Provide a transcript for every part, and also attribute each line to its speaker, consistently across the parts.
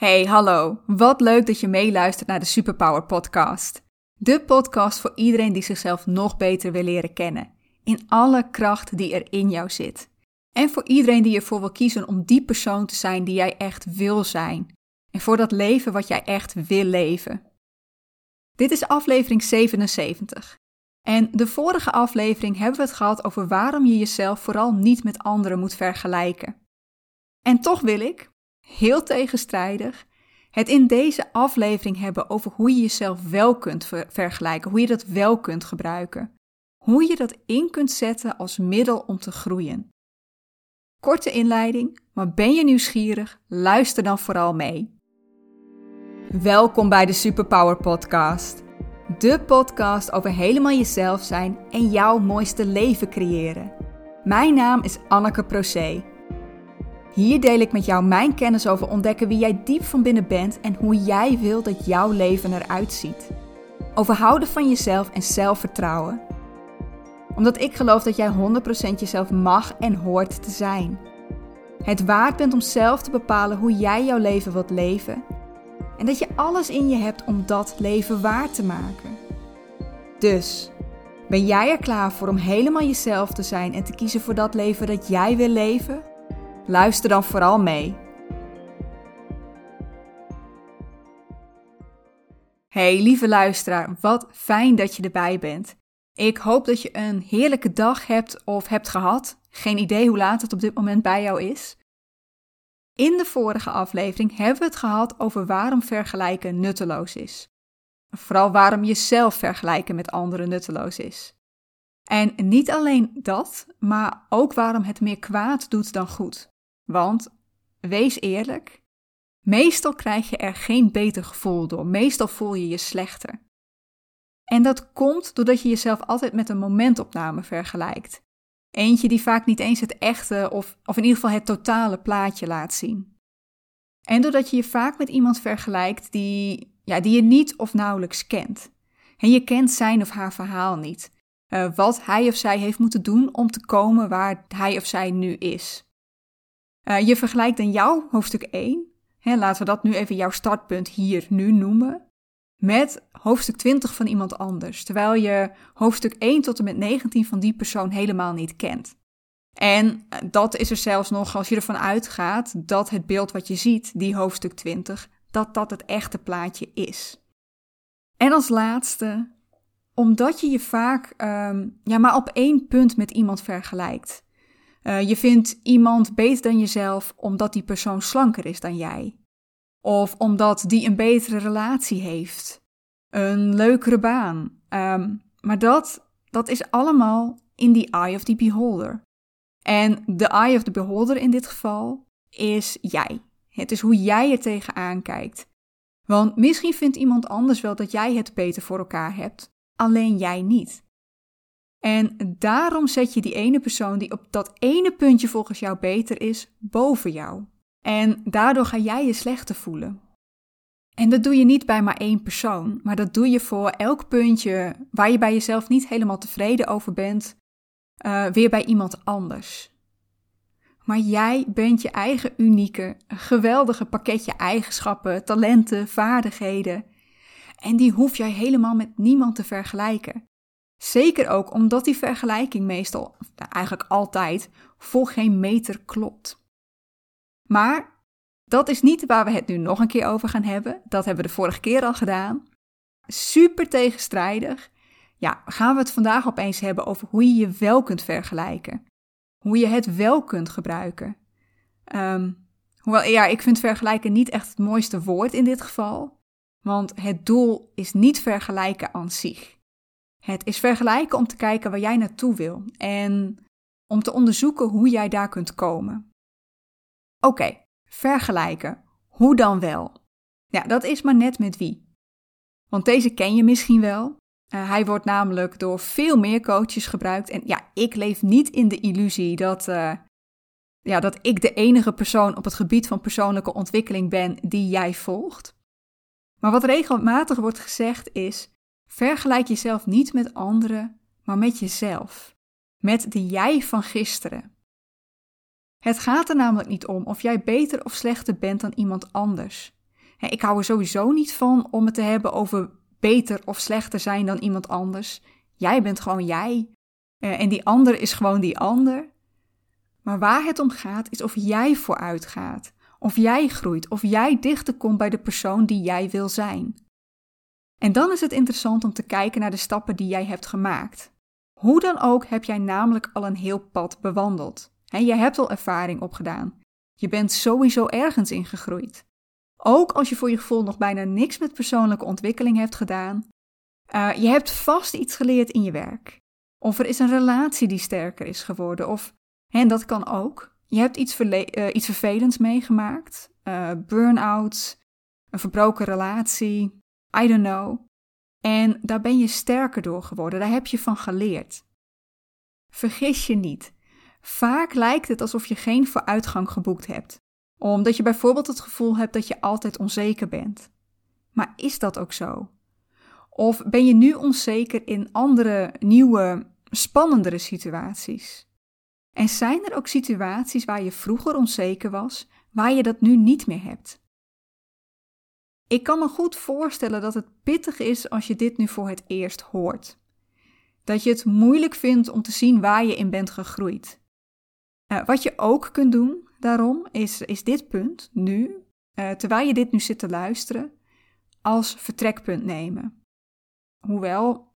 Speaker 1: Hey, hallo. Wat leuk dat je meeluistert naar de Superpower Podcast. De podcast voor iedereen die zichzelf nog beter wil leren kennen. In alle kracht die er in jou zit. En voor iedereen die ervoor wil kiezen om die persoon te zijn die jij echt wil zijn. En voor dat leven wat jij echt wil leven. Dit is aflevering 77. En de vorige aflevering hebben we het gehad over waarom je jezelf vooral niet met anderen moet vergelijken. En toch wil ik, heel tegenstrijdig, het in deze aflevering hebben over hoe je jezelf wel kunt vergelijken, hoe je dat wel kunt gebruiken, hoe je dat in kunt zetten als middel om te groeien. Korte inleiding, maar ben je nieuwsgierig? Luister dan vooral mee. Welkom bij de Superpower Podcast. De podcast over helemaal jezelf zijn en jouw mooiste leven creëren. Mijn naam is Anneke Procé. Hier deel ik met jou mijn kennis over ontdekken wie jij diep van binnen bent en hoe jij wil dat jouw leven eruit ziet. Over houden van jezelf en zelfvertrouwen. Omdat ik geloof dat jij 100% jezelf mag en hoort te zijn. Het waard bent om zelf te bepalen hoe jij jouw leven wilt leven. En dat je alles in je hebt om dat leven waar te maken. Dus, ben jij er klaar voor om helemaal jezelf te zijn en te kiezen voor dat leven dat jij wil leven? Luister dan vooral mee. Hey lieve luisteraar, wat fijn dat je erbij bent. Ik hoop dat je een heerlijke dag hebt of hebt gehad. Geen idee hoe laat het op dit moment bij jou is. In de vorige aflevering hebben we het gehad over waarom vergelijken nutteloos is. Vooral waarom jezelf vergelijken met anderen nutteloos is. En niet alleen dat, maar ook waarom het meer kwaad doet dan goed. Want wees eerlijk, meestal krijg je er geen beter gevoel door. Meestal voel je je slechter. En dat komt doordat je jezelf altijd met een momentopname vergelijkt. Eentje die vaak niet eens het echte of, of in ieder geval het totale plaatje laat zien. En doordat je je vaak met iemand vergelijkt die, ja, die je niet of nauwelijks kent. En je kent zijn of haar verhaal niet. Uh, wat hij of zij heeft moeten doen om te komen waar hij of zij nu is. Uh, je vergelijkt dan jouw hoofdstuk 1, hè, laten we dat nu even jouw startpunt hier nu noemen, met hoofdstuk 20 van iemand anders, terwijl je hoofdstuk 1 tot en met 19 van die persoon helemaal niet kent. En eh, dat is er zelfs nog als je ervan uitgaat dat het beeld wat je ziet, die hoofdstuk 20, dat dat het echte plaatje is. En als laatste, omdat je je vaak um, ja, maar op één punt met iemand vergelijkt. Uh, je vindt iemand beter dan jezelf omdat die persoon slanker is dan jij. Of omdat die een betere relatie heeft. Een leukere baan. Um, maar dat, dat is allemaal in the eye of the beholder. En de eye of the beholder in dit geval is jij. Het is hoe jij er tegenaan kijkt. Want misschien vindt iemand anders wel dat jij het beter voor elkaar hebt, alleen jij niet. En daarom zet je die ene persoon die op dat ene puntje volgens jou beter is, boven jou. En daardoor ga jij je slechter voelen. En dat doe je niet bij maar één persoon, maar dat doe je voor elk puntje waar je bij jezelf niet helemaal tevreden over bent, uh, weer bij iemand anders. Maar jij bent je eigen unieke, geweldige pakketje eigenschappen, talenten, vaardigheden. En die hoef jij helemaal met niemand te vergelijken. Zeker ook omdat die vergelijking meestal, nou, eigenlijk altijd, voor geen meter klopt. Maar dat is niet waar we het nu nog een keer over gaan hebben. Dat hebben we de vorige keer al gedaan. Super tegenstrijdig. Ja, gaan we het vandaag opeens hebben over hoe je je wel kunt vergelijken. Hoe je het wel kunt gebruiken. Um, hoewel, ja, ik vind vergelijken niet echt het mooiste woord in dit geval. Want het doel is niet vergelijken aan zich. Het is vergelijken om te kijken waar jij naartoe wil en om te onderzoeken hoe jij daar kunt komen. Oké, vergelijken. Hoe dan wel? Ja, dat is maar net met wie. Want deze ken je misschien wel. Uh, hij wordt namelijk door veel meer coaches gebruikt. En ja, ik leef niet in de illusie dat, uh, ja, dat ik de enige persoon op het gebied van persoonlijke ontwikkeling ben die jij volgt. Maar wat regelmatig wordt gezegd is: Vergelijk jezelf niet met anderen, maar met jezelf. Met de jij van gisteren. Het gaat er namelijk niet om of jij beter of slechter bent dan iemand anders. Ik hou er sowieso niet van om het te hebben over beter of slechter zijn dan iemand anders. Jij bent gewoon jij. En die ander is gewoon die ander. Maar waar het om gaat, is of jij vooruit gaat. Of jij groeit. Of jij dichter komt bij de persoon die jij wil zijn. En dan is het interessant om te kijken naar de stappen die jij hebt gemaakt. Hoe dan ook heb jij namelijk al een heel pad bewandeld. Je hebt al ervaring opgedaan. Je bent sowieso ergens in gegroeid. Ook als je voor je gevoel nog bijna niks met persoonlijke ontwikkeling hebt gedaan. Uh, je hebt vast iets geleerd in je werk. Of er is een relatie die sterker is geworden. Of, en dat kan ook. Je hebt iets, uh, iets vervelends meegemaakt. Uh, burn-out, een verbroken relatie. I don't know. En daar ben je sterker door geworden. Daar heb je van geleerd. Vergis je niet. Vaak lijkt het alsof je geen vooruitgang geboekt hebt, omdat je bijvoorbeeld het gevoel hebt dat je altijd onzeker bent. Maar is dat ook zo? Of ben je nu onzeker in andere, nieuwe, spannendere situaties? En zijn er ook situaties waar je vroeger onzeker was, waar je dat nu niet meer hebt? Ik kan me goed voorstellen dat het pittig is als je dit nu voor het eerst hoort. Dat je het moeilijk vindt om te zien waar je in bent gegroeid. Uh, wat je ook kunt doen daarom is, is dit punt nu, uh, terwijl je dit nu zit te luisteren, als vertrekpunt nemen. Hoewel,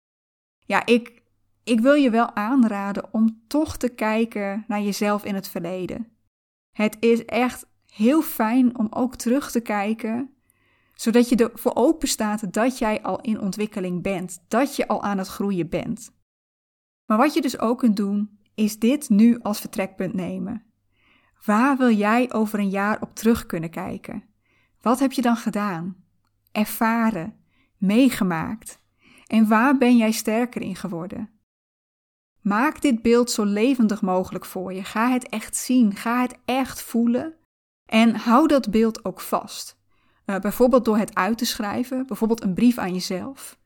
Speaker 1: ja, ik, ik wil je wel aanraden om toch te kijken naar jezelf in het verleden. Het is echt heel fijn om ook terug te kijken, zodat je ervoor open staat dat jij al in ontwikkeling bent, dat je al aan het groeien bent. Maar wat je dus ook kunt doen, is dit nu als vertrekpunt nemen. Waar wil jij over een jaar op terug kunnen kijken? Wat heb je dan gedaan, ervaren, meegemaakt? En waar ben jij sterker in geworden? Maak dit beeld zo levendig mogelijk voor je. Ga het echt zien, ga het echt voelen en hou dat beeld ook vast. Uh, bijvoorbeeld door het uit te schrijven, bijvoorbeeld een brief aan jezelf,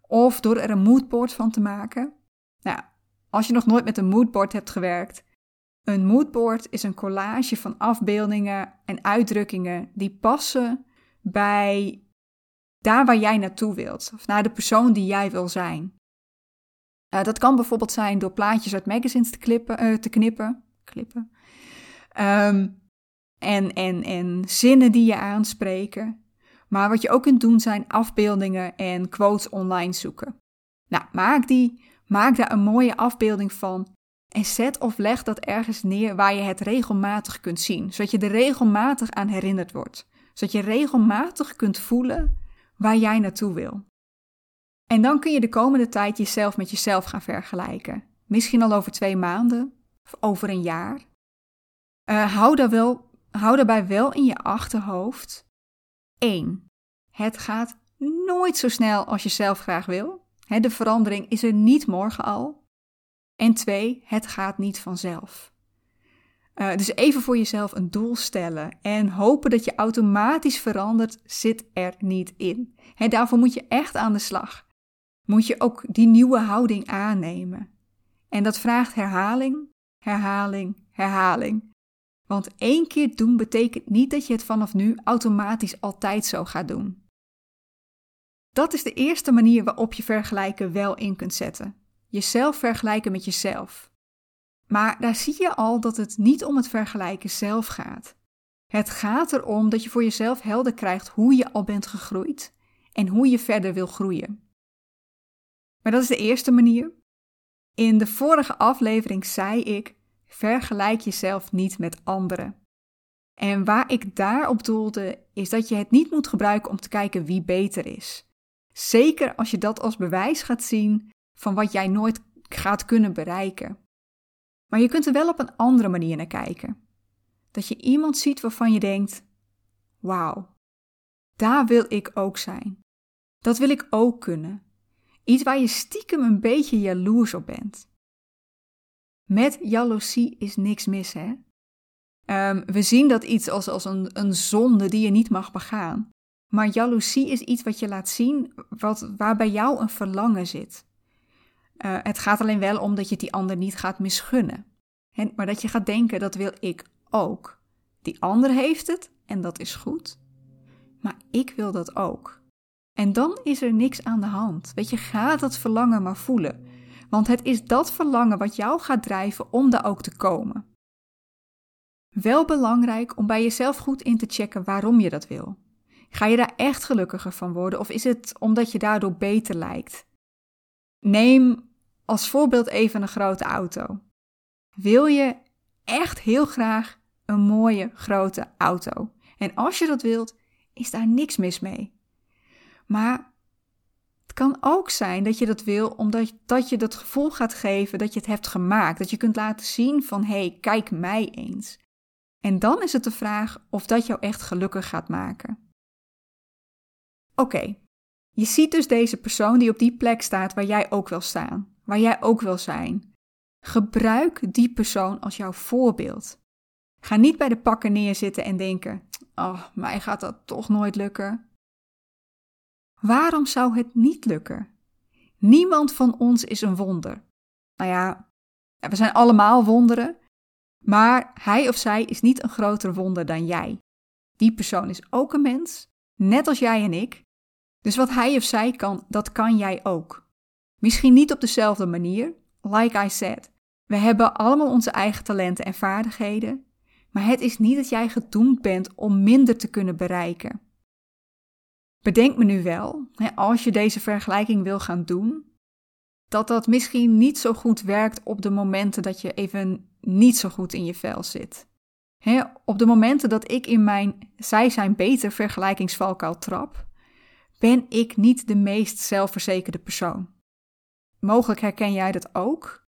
Speaker 1: of door er een moodboard van te maken. Nou, als je nog nooit met een moodboard hebt gewerkt, een moodboard is een collage van afbeeldingen en uitdrukkingen die passen bij daar waar jij naartoe wilt, of naar de persoon die jij wil zijn. Uh, dat kan bijvoorbeeld zijn door plaatjes uit magazines te, uh, te knippen, klippen, um, en, en, en zinnen die je aanspreken. Maar wat je ook kunt doen zijn afbeeldingen en quotes online zoeken. Nou, maak die Maak daar een mooie afbeelding van en zet of leg dat ergens neer waar je het regelmatig kunt zien, zodat je er regelmatig aan herinnerd wordt, zodat je regelmatig kunt voelen waar jij naartoe wil. En dan kun je de komende tijd jezelf met jezelf gaan vergelijken. Misschien al over twee maanden of over een jaar. Uh, hou, daar wel, hou daarbij wel in je achterhoofd. 1. Het gaat nooit zo snel als je zelf graag wil de verandering is er niet morgen al. En twee, het gaat niet vanzelf. Uh, dus even voor jezelf een doel stellen en hopen dat je automatisch verandert, zit er niet in. Daarvoor moet je echt aan de slag. Moet je ook die nieuwe houding aannemen. En dat vraagt herhaling, herhaling, herhaling. Want één keer doen betekent niet dat je het vanaf nu automatisch altijd zo gaat doen. Dat is de eerste manier waarop je vergelijken wel in kunt zetten. Jezelf vergelijken met jezelf. Maar daar zie je al dat het niet om het vergelijken zelf gaat. Het gaat erom dat je voor jezelf helder krijgt hoe je al bent gegroeid en hoe je verder wil groeien. Maar dat is de eerste manier. In de vorige aflevering zei ik: vergelijk jezelf niet met anderen. En waar ik daarop doelde, is dat je het niet moet gebruiken om te kijken wie beter is. Zeker als je dat als bewijs gaat zien van wat jij nooit gaat kunnen bereiken. Maar je kunt er wel op een andere manier naar kijken. Dat je iemand ziet waarvan je denkt: wauw, daar wil ik ook zijn. Dat wil ik ook kunnen. Iets waar je stiekem een beetje jaloers op bent. Met jaloezie is niks mis, hè? Um, we zien dat iets als, als een, een zonde die je niet mag begaan. Maar jaloezie is iets wat je laat zien wat, waar bij jou een verlangen zit. Uh, het gaat alleen wel om dat je die ander niet gaat misgunnen. Maar dat je gaat denken, dat wil ik ook. Die ander heeft het en dat is goed. maar ik wil dat ook. En dan is er niks aan de hand. Weet je, ga dat verlangen maar voelen. Want het is dat verlangen wat jou gaat drijven om daar ook te komen. Wel belangrijk om bij jezelf goed in te checken waarom je dat wil. Ga je daar echt gelukkiger van worden of is het omdat je daardoor beter lijkt? Neem als voorbeeld even een grote auto. Wil je echt heel graag een mooie grote auto? En als je dat wilt, is daar niks mis mee. Maar het kan ook zijn dat je dat wil omdat dat je dat gevoel gaat geven dat je het hebt gemaakt. Dat je kunt laten zien van hé, hey, kijk mij eens. En dan is het de vraag of dat jou echt gelukkig gaat maken. Oké, je ziet dus deze persoon die op die plek staat waar jij ook wil staan, waar jij ook wil zijn. Gebruik die persoon als jouw voorbeeld. Ga niet bij de pakken neerzitten en denken: Oh, mij gaat dat toch nooit lukken. Waarom zou het niet lukken? Niemand van ons is een wonder. Nou ja, we zijn allemaal wonderen, maar hij of zij is niet een groter wonder dan jij. Die persoon is ook een mens, net als jij en ik. Dus wat hij of zij kan, dat kan jij ook. Misschien niet op dezelfde manier, like I said. We hebben allemaal onze eigen talenten en vaardigheden, maar het is niet dat jij gedoemd bent om minder te kunnen bereiken. Bedenk me nu wel, als je deze vergelijking wil gaan doen, dat dat misschien niet zo goed werkt op de momenten dat je even niet zo goed in je vel zit. op de momenten dat ik in mijn zij zijn beter vergelijkingsvalkuil trap, ben ik niet de meest zelfverzekerde persoon. Mogelijk herken jij dat ook.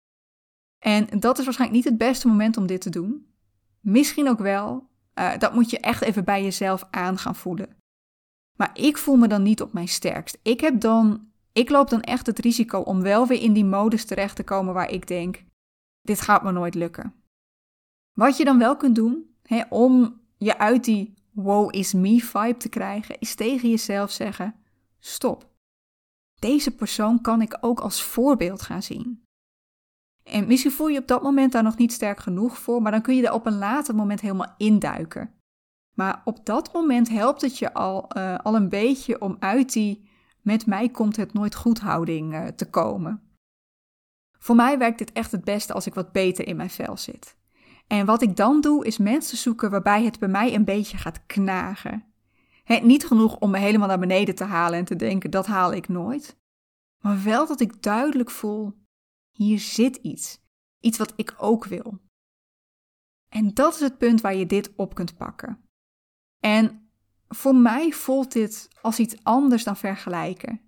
Speaker 1: En dat is waarschijnlijk niet het beste moment om dit te doen. Misschien ook wel. Uh, dat moet je echt even bij jezelf aan gaan voelen. Maar ik voel me dan niet op mijn sterkst. Ik heb dan, ik loop dan echt het risico om wel weer in die modus terecht te komen waar ik denk: dit gaat me nooit lukken. Wat je dan wel kunt doen hè, om je uit die wow is me vibe te krijgen, is tegen jezelf zeggen: stop. Deze persoon kan ik ook als voorbeeld gaan zien. En misschien voel je op dat moment daar nog niet sterk genoeg voor, maar dan kun je er op een later moment helemaal induiken. Maar op dat moment helpt het je al, uh, al een beetje om uit die met mij komt het nooit goed houding uh, te komen. Voor mij werkt dit echt het beste als ik wat beter in mijn vel zit. En wat ik dan doe, is mensen zoeken waarbij het bij mij een beetje gaat knagen. niet genoeg om me helemaal naar beneden te halen en te denken dat haal ik nooit. Maar wel dat ik duidelijk voel, hier zit iets. Iets wat ik ook wil. En dat is het punt waar je dit op kunt pakken. En voor mij voelt dit als iets anders dan vergelijken.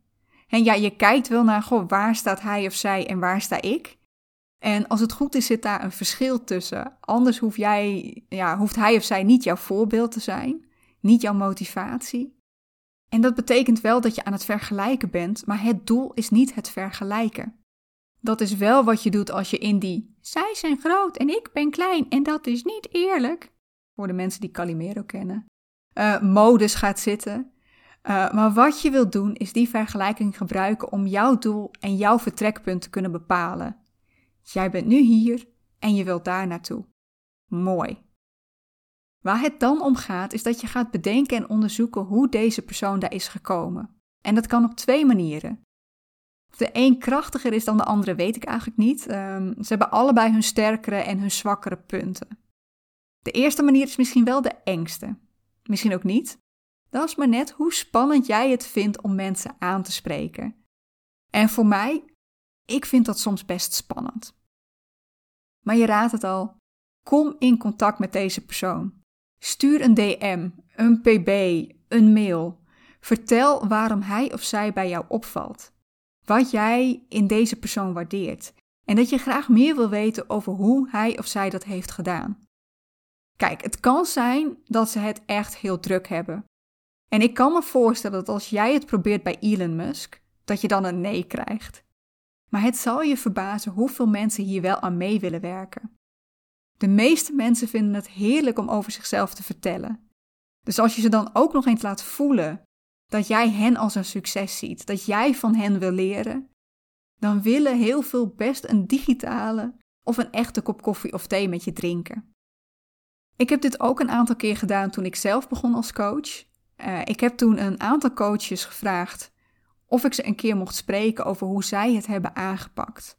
Speaker 1: En ja, je kijkt wel naar, goh, waar staat hij of zij en waar sta ik? En als het goed is, zit daar een verschil tussen. Anders hoef jij, ja, hoeft hij of zij niet jouw voorbeeld te zijn, niet jouw motivatie. En dat betekent wel dat je aan het vergelijken bent, maar het doel is niet het vergelijken. Dat is wel wat je doet als je in die zij zijn groot en ik ben klein en dat is niet eerlijk, voor de mensen die Calimero kennen, uh, modus gaat zitten. Uh, maar wat je wilt doen is die vergelijking gebruiken om jouw doel en jouw vertrekpunt te kunnen bepalen. Jij bent nu hier en je wilt daar naartoe. Mooi. Waar het dan om gaat, is dat je gaat bedenken en onderzoeken hoe deze persoon daar is gekomen. En dat kan op twee manieren. Of de een krachtiger is dan de andere, weet ik eigenlijk niet. Um, ze hebben allebei hun sterkere en hun zwakkere punten. De eerste manier is misschien wel de engste. Misschien ook niet. Dat is maar net hoe spannend jij het vindt om mensen aan te spreken. En voor mij, ik vind dat soms best spannend. Maar je raadt het al, kom in contact met deze persoon. Stuur een DM, een pb, een mail. Vertel waarom hij of zij bij jou opvalt. Wat jij in deze persoon waardeert. En dat je graag meer wil weten over hoe hij of zij dat heeft gedaan. Kijk, het kan zijn dat ze het echt heel druk hebben. En ik kan me voorstellen dat als jij het probeert bij Elon Musk, dat je dan een nee krijgt. Maar het zal je verbazen hoeveel mensen hier wel aan mee willen werken. De meeste mensen vinden het heerlijk om over zichzelf te vertellen. Dus als je ze dan ook nog eens laat voelen dat jij hen als een succes ziet, dat jij van hen wil leren, dan willen heel veel best een digitale of een echte kop koffie of thee met je drinken. Ik heb dit ook een aantal keer gedaan toen ik zelf begon als coach. Uh, ik heb toen een aantal coaches gevraagd of ik ze een keer mocht spreken over hoe zij het hebben aangepakt.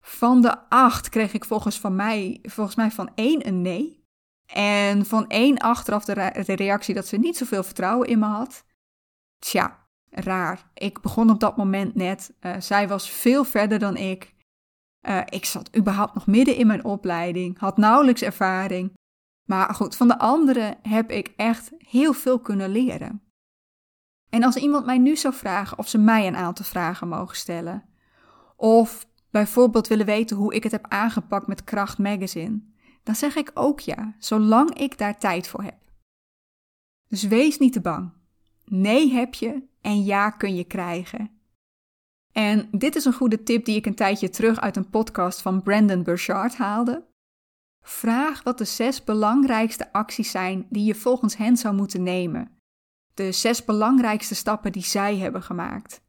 Speaker 1: Van de acht kreeg ik volgens, van mij, volgens mij van één een nee. En van één achteraf de, reactie dat ze niet zoveel vertrouwen in me had. Tja, raar. Ik begon op dat moment net. Uh, zij was veel verder dan ik. Uh, ik zat überhaupt nog midden in mijn opleiding, had nauwelijks ervaring. Maar goed, van de anderen heb ik echt heel veel kunnen leren. En als iemand mij nu zou vragen of ze mij een aantal vragen mogen stellen, of bijvoorbeeld willen weten hoe ik het heb aangepakt met Kracht Magazine, dan zeg ik ook ja, zolang ik daar tijd voor heb. Dus wees niet te bang. Nee heb je en ja kun je krijgen. En dit is een goede tip die ik een tijdje terug uit een podcast van Brandon Burchard haalde. Vraag wat de zes belangrijkste acties zijn die je volgens hen zou moeten nemen. De zes belangrijkste stappen die zij hebben gemaakt.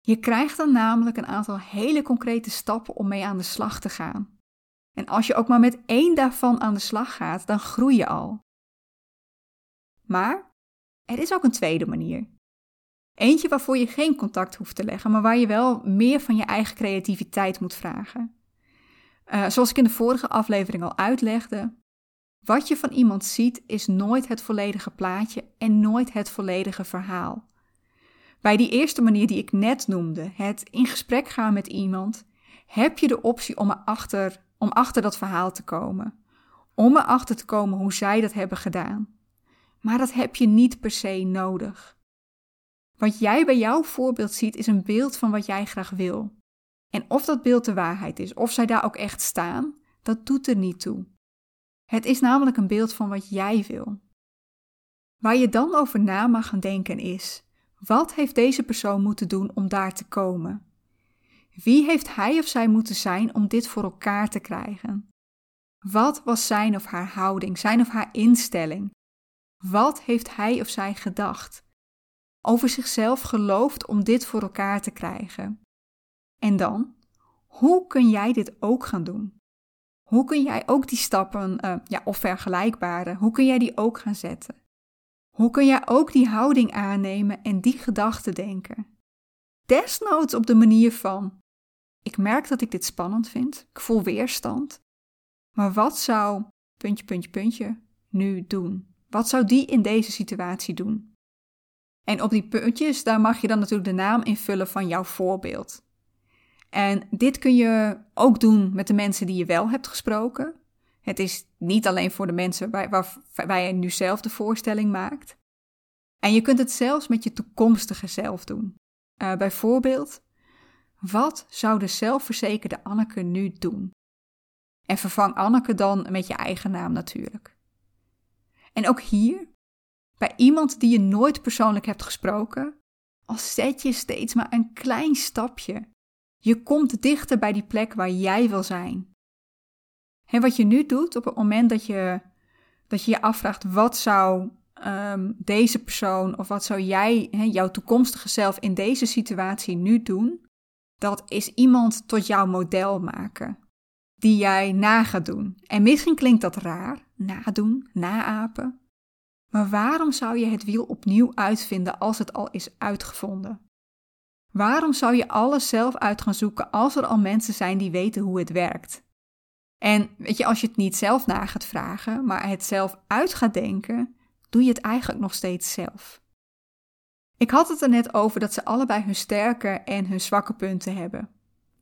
Speaker 1: Je krijgt dan namelijk een aantal hele concrete stappen om mee aan de slag te gaan. En als je ook maar met één daarvan aan de slag gaat, dan groei je al. Maar er is ook een tweede manier. Eentje waarvoor je geen contact hoeft te leggen, maar waar je wel meer van je eigen creativiteit moet vragen. Uh, zoals ik in de vorige aflevering al uitlegde, wat je van iemand ziet is nooit het volledige plaatje en nooit het volledige verhaal. Bij die eerste manier die ik net noemde, het in gesprek gaan met iemand, heb je de optie om erachter, om achter dat verhaal te komen. Om erachter te komen hoe zij dat hebben gedaan. Maar dat heb je niet per se nodig. Wat jij bij jouw voorbeeld ziet is een beeld van wat jij graag wil. En of dat beeld de waarheid is, of zij daar ook echt staan, dat doet er niet toe. Het is namelijk een beeld van wat jij wil. Waar je dan over na mag gaan denken is: wat heeft deze persoon moeten doen om daar te komen? Wie heeft hij of zij moeten zijn om dit voor elkaar te krijgen? Wat was zijn of haar houding, zijn of haar instelling? Wat heeft hij of zij gedacht? Over zichzelf geloofd om dit voor elkaar te krijgen? En dan, hoe kun jij dit ook gaan doen? Hoe kun jij ook die stappen, uh, ja, of vergelijkbare, hoe kun jij die ook gaan zetten? Hoe kun jij ook die houding aannemen en die gedachten denken? Desnoods op de manier van: ik merk dat ik dit spannend vind, ik voel weerstand, maar wat zou, puntje, puntje, puntje, nu doen? Wat zou die in deze situatie doen? En op die puntjes, daar mag je dan natuurlijk de naam invullen van jouw voorbeeld. En dit kun je ook doen met de mensen die je wel hebt gesproken. Het is niet alleen voor de mensen waar, waar, je nu zelf de voorstelling maakt. En je kunt het zelfs met je toekomstige zelf doen. Uh, bijvoorbeeld, wat zou de zelfverzekerde Anneke nu doen? En vervang Anneke dan met je eigen naam natuurlijk. En ook hier, bij iemand die je nooit persoonlijk hebt gesproken, al zet je steeds maar een klein stapje. Je komt dichter bij die plek waar jij wil zijn. En wat je nu doet op het moment dat je dat je, je afvraagt wat zou um, deze persoon of wat zou jij, jouw toekomstige zelf in deze situatie nu doen, dat is iemand tot jouw model maken. Die jij na gaat doen. En misschien klinkt dat raar, nadoen, naapen. Maar waarom zou je het wiel opnieuw uitvinden als het al is uitgevonden? Waarom zou je alles zelf uit gaan zoeken als er al mensen zijn die weten hoe het werkt? En weet je, als je het niet zelf na gaat vragen, maar het zelf uit gaat denken, doe je het eigenlijk nog steeds zelf. Ik had het er net over dat ze allebei hun sterke en hun zwakke punten hebben.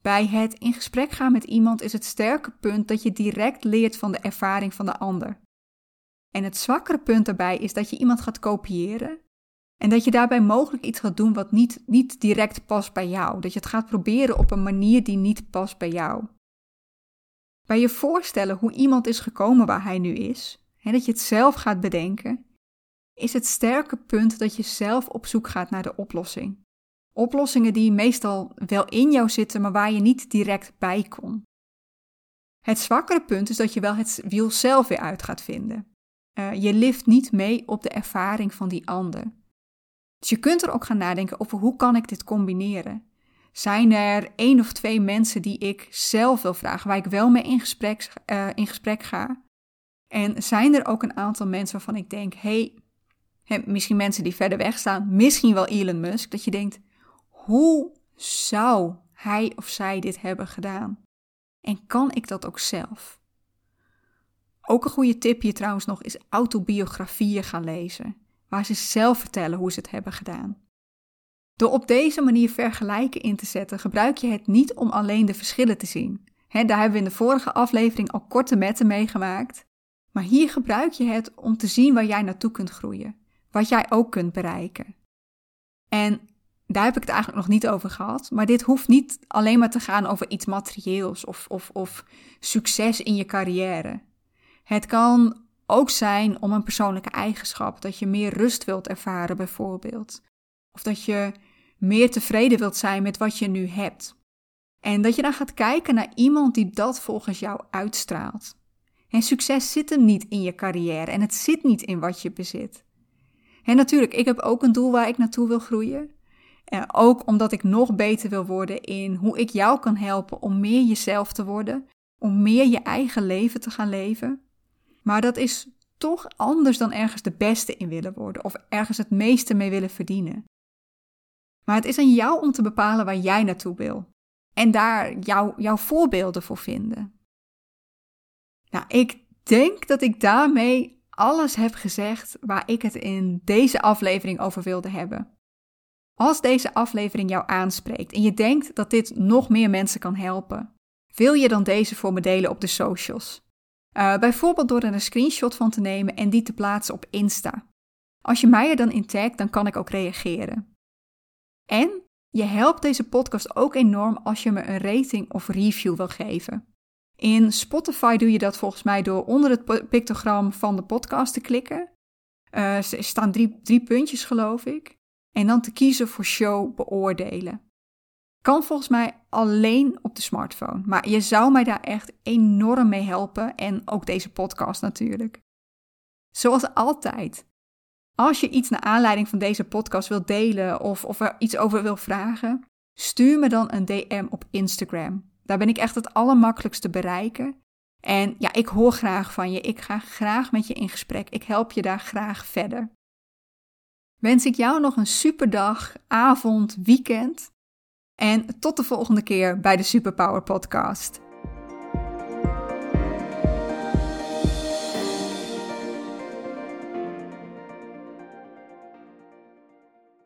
Speaker 1: Bij het in gesprek gaan met iemand is het sterke punt dat je direct leert van de ervaring van de ander. En het zwakkere punt daarbij is dat je iemand gaat kopiëren en dat je daarbij mogelijk iets gaat doen wat niet, niet direct past bij jou. Dat je het gaat proberen op een manier die niet past bij jou. Bij je voorstellen hoe iemand is gekomen waar hij nu is, en dat je het zelf gaat bedenken, is het sterke punt dat je zelf op zoek gaat naar de oplossing. Oplossingen die meestal wel in jou zitten, maar waar je niet direct bij kon. Het zwakkere punt is dat je wel het wiel zelf weer uit gaat vinden. Uh, je lift niet mee op de ervaring van die ander. Dus je kunt er ook gaan nadenken over hoe kan ik dit combineren. Zijn er één of twee mensen die ik zelf wil vragen, waar ik wel mee in gesprek, uh, in gesprek ga? En zijn er ook een aantal mensen waarvan ik denk: hey, misschien mensen die verder weg staan, misschien wel Elon Musk, dat je denkt: hoe zou hij of zij dit hebben gedaan? En kan ik dat ook zelf? Ook een goede tip hier trouwens nog is autobiografieën gaan lezen, waar ze zelf vertellen hoe ze het hebben gedaan. Door op deze manier vergelijken in te zetten, gebruik je het niet om alleen de verschillen te zien. daar hebben we in de vorige aflevering al korte metten meegemaakt. Maar hier gebruik je het om te zien waar jij naartoe kunt groeien, wat jij ook kunt bereiken. En daar heb ik het eigenlijk nog niet over gehad, maar dit hoeft niet alleen maar te gaan over iets materieels of, of, of succes in je carrière. Het kan ook zijn om een persoonlijke eigenschap, dat je meer rust wilt ervaren bijvoorbeeld. Of dat je meer tevreden wilt zijn met wat je nu hebt. En dat je dan gaat kijken naar iemand die dat volgens jou uitstraalt. En succes zit hem niet in je carrière en het zit niet in wat je bezit. En natuurlijk, ik heb ook een doel waar ik naartoe wil groeien. En ook omdat ik nog beter wil worden in hoe ik jou kan helpen om meer jezelf te worden, om meer je eigen leven te gaan leven. Maar dat is toch anders dan ergens de beste in willen worden of ergens het meeste mee willen verdienen. Maar het is aan jou om te bepalen waar jij naartoe wil en daar jou, jouw voorbeelden voor vinden. Nou, ik denk dat ik daarmee alles heb gezegd waar ik het in deze aflevering over wilde hebben. Als deze aflevering jou aanspreekt en je denkt dat dit nog meer mensen kan helpen, wil je dan deze voor me delen op de socials? Uh, bijvoorbeeld door er een screenshot van te nemen en die te plaatsen op Insta. Als je mij er dan in tagt, dan kan ik ook reageren. En je helpt deze podcast ook enorm als je me een rating of review wil geven. In Spotify doe je dat volgens mij door onder het pictogram van de podcast te klikken. Er staan drie, drie puntjes, geloof ik. En dan te kiezen voor show beoordelen. Kan volgens mij alleen op de smartphone. Maar je zou mij daar echt enorm mee helpen. En ook deze podcast natuurlijk. Zoals altijd. Als je iets naar aanleiding van deze podcast wilt delen of, of er iets over wil vragen, stuur me dan een DM op Instagram. Daar ben ik echt het allermakkelijkste bereiken. En ja, ik hoor graag van je. Ik ga graag met je in gesprek. Ik help je daar graag verder. Wens ik jou nog een super dag, avond, weekend. En tot de volgende keer bij de Superpower Podcast.